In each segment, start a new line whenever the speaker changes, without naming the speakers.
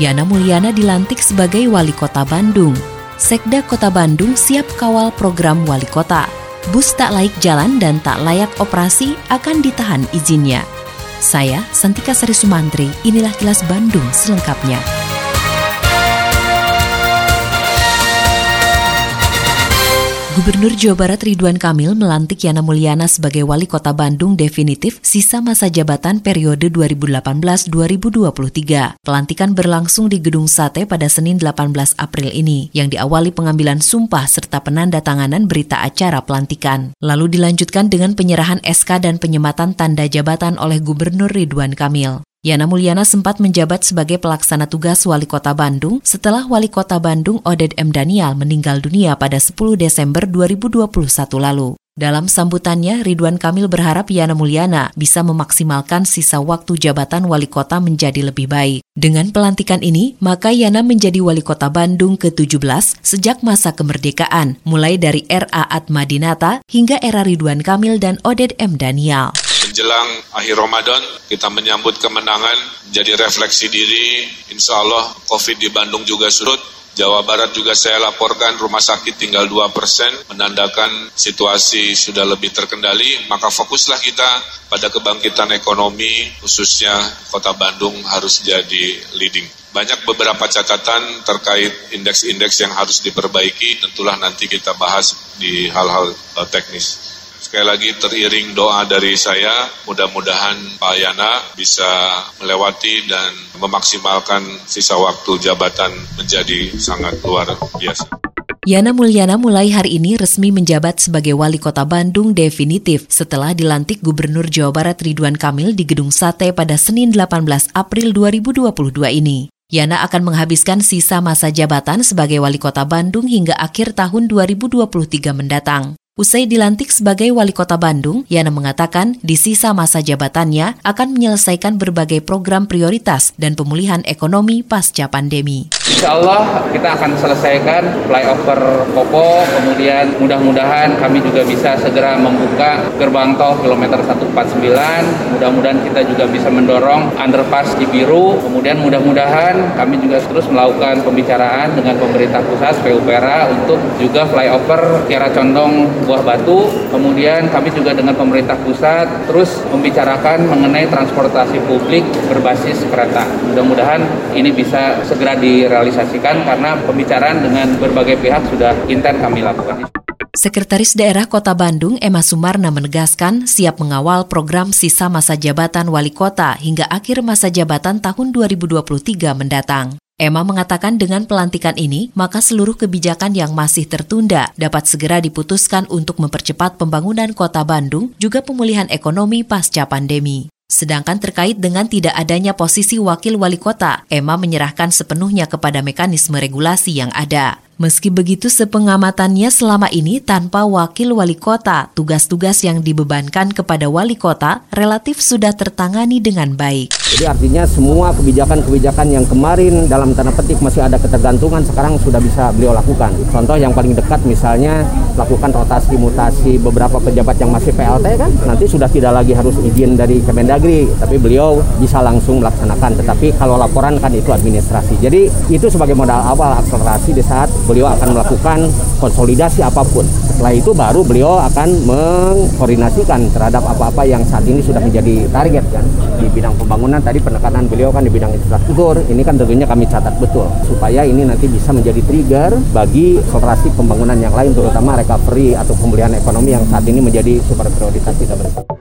Yana Mulyana dilantik sebagai wali kota Bandung. Sekda Kota Bandung siap kawal program wali kota. Bus tak layak jalan dan tak layak operasi akan ditahan izinnya. Saya, Santika Sari Sumantri, inilah kilas Bandung selengkapnya. Gubernur Jawa Barat Ridwan Kamil melantik Yana Mulyana sebagai wali kota Bandung definitif sisa masa jabatan periode 2018-2023. Pelantikan berlangsung di Gedung Sate pada Senin 18 April ini, yang diawali pengambilan sumpah serta penandatanganan berita acara pelantikan. Lalu dilanjutkan dengan penyerahan SK dan penyematan tanda jabatan oleh Gubernur Ridwan Kamil. Yana Mulyana sempat menjabat sebagai pelaksana tugas Wali Kota Bandung setelah Wali Kota Bandung Oded M. Daniel meninggal dunia pada 10 Desember 2021 lalu. Dalam sambutannya, Ridwan Kamil berharap Yana Mulyana bisa memaksimalkan sisa waktu jabatan wali kota menjadi lebih baik. Dengan pelantikan ini, maka Yana menjadi wali kota Bandung ke-17 sejak masa kemerdekaan, mulai dari era Atmadinata hingga era Ridwan Kamil dan Oded M. Daniel
menjelang akhir Ramadan kita menyambut kemenangan jadi refleksi diri insya Allah COVID di Bandung juga surut Jawa Barat juga saya laporkan rumah sakit tinggal 2 persen, menandakan situasi sudah lebih terkendali, maka fokuslah kita pada kebangkitan ekonomi, khususnya kota Bandung harus jadi leading. Banyak beberapa catatan terkait indeks-indeks yang harus diperbaiki, tentulah nanti kita bahas di hal-hal uh, teknis. Sekali lagi teriring doa dari saya, mudah-mudahan Pak Yana bisa melewati dan memaksimalkan sisa waktu jabatan menjadi sangat luar biasa.
Yana Mulyana mulai hari ini resmi menjabat sebagai wali kota Bandung definitif setelah dilantik Gubernur Jawa Barat Ridwan Kamil di Gedung Sate pada Senin 18 April 2022 ini. Yana akan menghabiskan sisa masa jabatan sebagai wali kota Bandung hingga akhir tahun 2023 mendatang. Usai dilantik sebagai wali kota Bandung, Yana mengatakan di sisa masa jabatannya akan menyelesaikan berbagai program prioritas dan pemulihan ekonomi pasca pandemi.
Insya Allah kita akan selesaikan flyover Popo, kemudian mudah-mudahan kami juga bisa segera membuka gerbang tol kilometer 149, mudah-mudahan kita juga bisa mendorong underpass Cibiru, kemudian mudah-mudahan kami juga terus melakukan pembicaraan dengan pemerintah pusat PUPera untuk juga flyover Kiara Condong Buah Batu. Kemudian kami juga dengan pemerintah pusat terus membicarakan mengenai transportasi publik berbasis kereta. Mudah-mudahan ini bisa segera direalisasikan karena pembicaraan dengan berbagai pihak sudah intens kami lakukan.
Sekretaris Daerah Kota Bandung Emma Sumarna menegaskan siap mengawal program sisa masa jabatan wali kota hingga akhir masa jabatan tahun 2023 mendatang. Emma mengatakan dengan pelantikan ini, maka seluruh kebijakan yang masih tertunda dapat segera diputuskan untuk mempercepat pembangunan kota Bandung, juga pemulihan ekonomi pasca pandemi. Sedangkan terkait dengan tidak adanya posisi wakil wali kota, Emma menyerahkan sepenuhnya kepada mekanisme regulasi yang ada. Meski begitu, sepengamatannya selama ini tanpa wakil wali kota, tugas-tugas yang dibebankan kepada wali kota relatif sudah tertangani dengan baik.
Jadi artinya semua kebijakan-kebijakan yang kemarin dalam tanda petik masih ada ketergantungan sekarang sudah bisa beliau lakukan. Contoh yang paling dekat misalnya lakukan rotasi mutasi beberapa pejabat yang masih PLT kan nanti sudah tidak lagi harus izin dari Kemendagri, tapi beliau bisa langsung melaksanakan. Tetapi kalau laporan kan itu administrasi. Jadi itu sebagai modal awal akselerasi di saat beliau akan melakukan konsolidasi apa pun. Setelah itu baru beliau akan mengkoordinasikan terhadap apa-apa yang saat ini sudah menjadi target kan di bidang pembangunan tadi penekanan beliau kan di bidang infrastruktur. Ini kan tentunya kami catat betul supaya ini nanti bisa menjadi trigger bagi akselerasi pembangunan yang lain terutama recovery atau pemulihan ekonomi yang saat ini menjadi super prioritas kita bersama.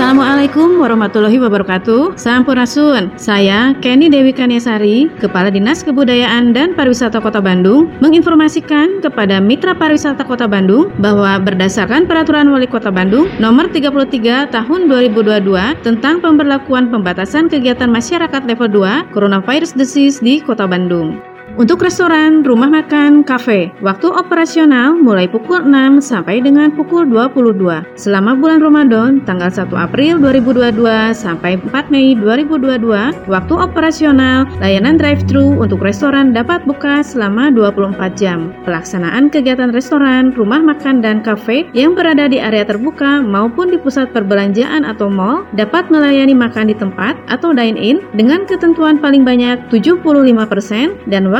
Assalamualaikum warahmatullahi wabarakatuh. Sampurasun. Saya Kenny Dewi Kaniasari, Kepala Dinas Kebudayaan dan Pariwisata Kota Bandung, menginformasikan kepada Mitra Pariwisata Kota Bandung bahwa berdasarkan Peraturan Wali Kota Bandung Nomor 33 Tahun 2022 tentang pemberlakuan pembatasan kegiatan masyarakat level 2 Coronavirus Disease di Kota Bandung. Untuk restoran, rumah makan, kafe, waktu operasional mulai pukul 6 sampai dengan pukul 22. Selama bulan Ramadan, tanggal 1 April 2022 sampai 4 Mei 2022, waktu operasional layanan drive-thru untuk restoran dapat buka selama 24 jam. Pelaksanaan kegiatan restoran, rumah makan, dan kafe yang berada di area terbuka maupun di pusat perbelanjaan atau mall dapat melayani makan di tempat atau dine-in dengan ketentuan paling banyak 75% dan waktu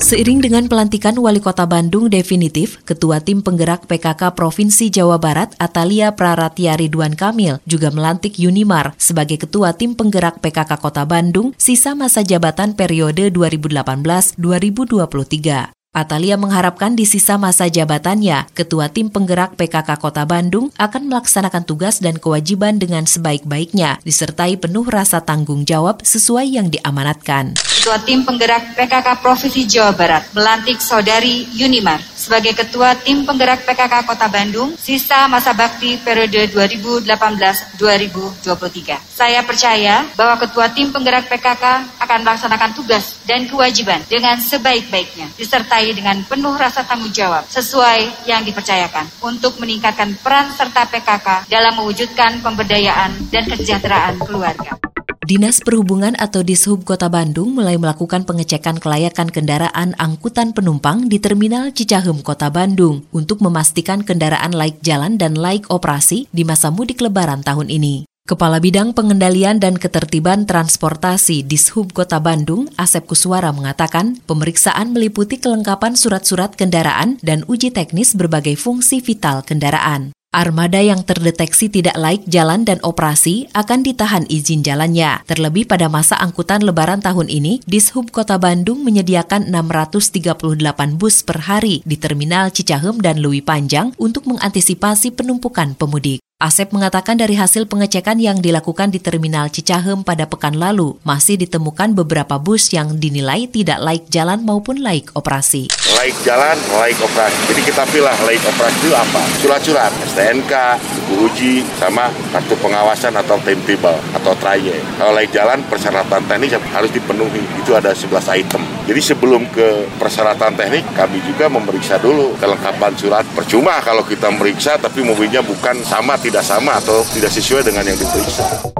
Seiring dengan pelantikan Wali Kota Bandung definitif, Ketua Tim Penggerak PKK Provinsi Jawa Barat Atalia Praratia Ridwan Kamil juga melantik Yunimar sebagai Ketua Tim Penggerak PKK Kota Bandung sisa masa jabatan periode 2018-2023. Atalia mengharapkan di sisa masa jabatannya, Ketua Tim Penggerak PKK Kota Bandung akan melaksanakan tugas dan kewajiban dengan sebaik-baiknya, disertai penuh rasa tanggung jawab sesuai yang diamanatkan.
Ketua Tim Penggerak PKK Provinsi Jawa Barat melantik Saudari Yunimar sebagai Ketua Tim Penggerak PKK Kota Bandung sisa masa bakti periode 2018-2023. Saya percaya bahwa Ketua Tim Penggerak PKK akan melaksanakan tugas dan kewajiban dengan sebaik-baiknya, disertai dengan penuh rasa tanggung jawab sesuai yang dipercayakan untuk meningkatkan peran serta PKK dalam mewujudkan pemberdayaan dan kesejahteraan keluarga.
Dinas Perhubungan atau Dishub Kota Bandung mulai melakukan pengecekan kelayakan kendaraan angkutan penumpang di Terminal Cicahem Kota Bandung untuk memastikan kendaraan laik jalan dan laik operasi di masa mudik lebaran tahun ini. Kepala Bidang Pengendalian dan Ketertiban Transportasi Dishub Kota Bandung, Asep Kuswara mengatakan, pemeriksaan meliputi kelengkapan surat-surat kendaraan dan uji teknis berbagai fungsi vital kendaraan. Armada yang terdeteksi tidak laik jalan dan operasi akan ditahan izin jalannya. Terlebih pada masa angkutan lebaran tahun ini, Dishub Kota Bandung menyediakan 638 bus per hari di Terminal Cicahem dan Lewi Panjang untuk mengantisipasi penumpukan pemudik. Asep mengatakan dari hasil pengecekan yang dilakukan di Terminal Cicahem pada pekan lalu, masih ditemukan beberapa bus yang dinilai tidak laik jalan maupun laik operasi.
Laik jalan, laik operasi. Jadi kita pilih laik operasi itu apa? Surat-surat, STNK, buku uji, sama kartu pengawasan atau timetable atau trayek. Kalau laik jalan, persyaratan teknis harus dipenuhi. Itu ada 11 item. Jadi sebelum ke persyaratan teknik, kami juga memeriksa dulu kelengkapan surat. Percuma kalau kita meriksa tapi mobilnya bukan sama, tidak sama atau tidak sesuai dengan yang diperiksa.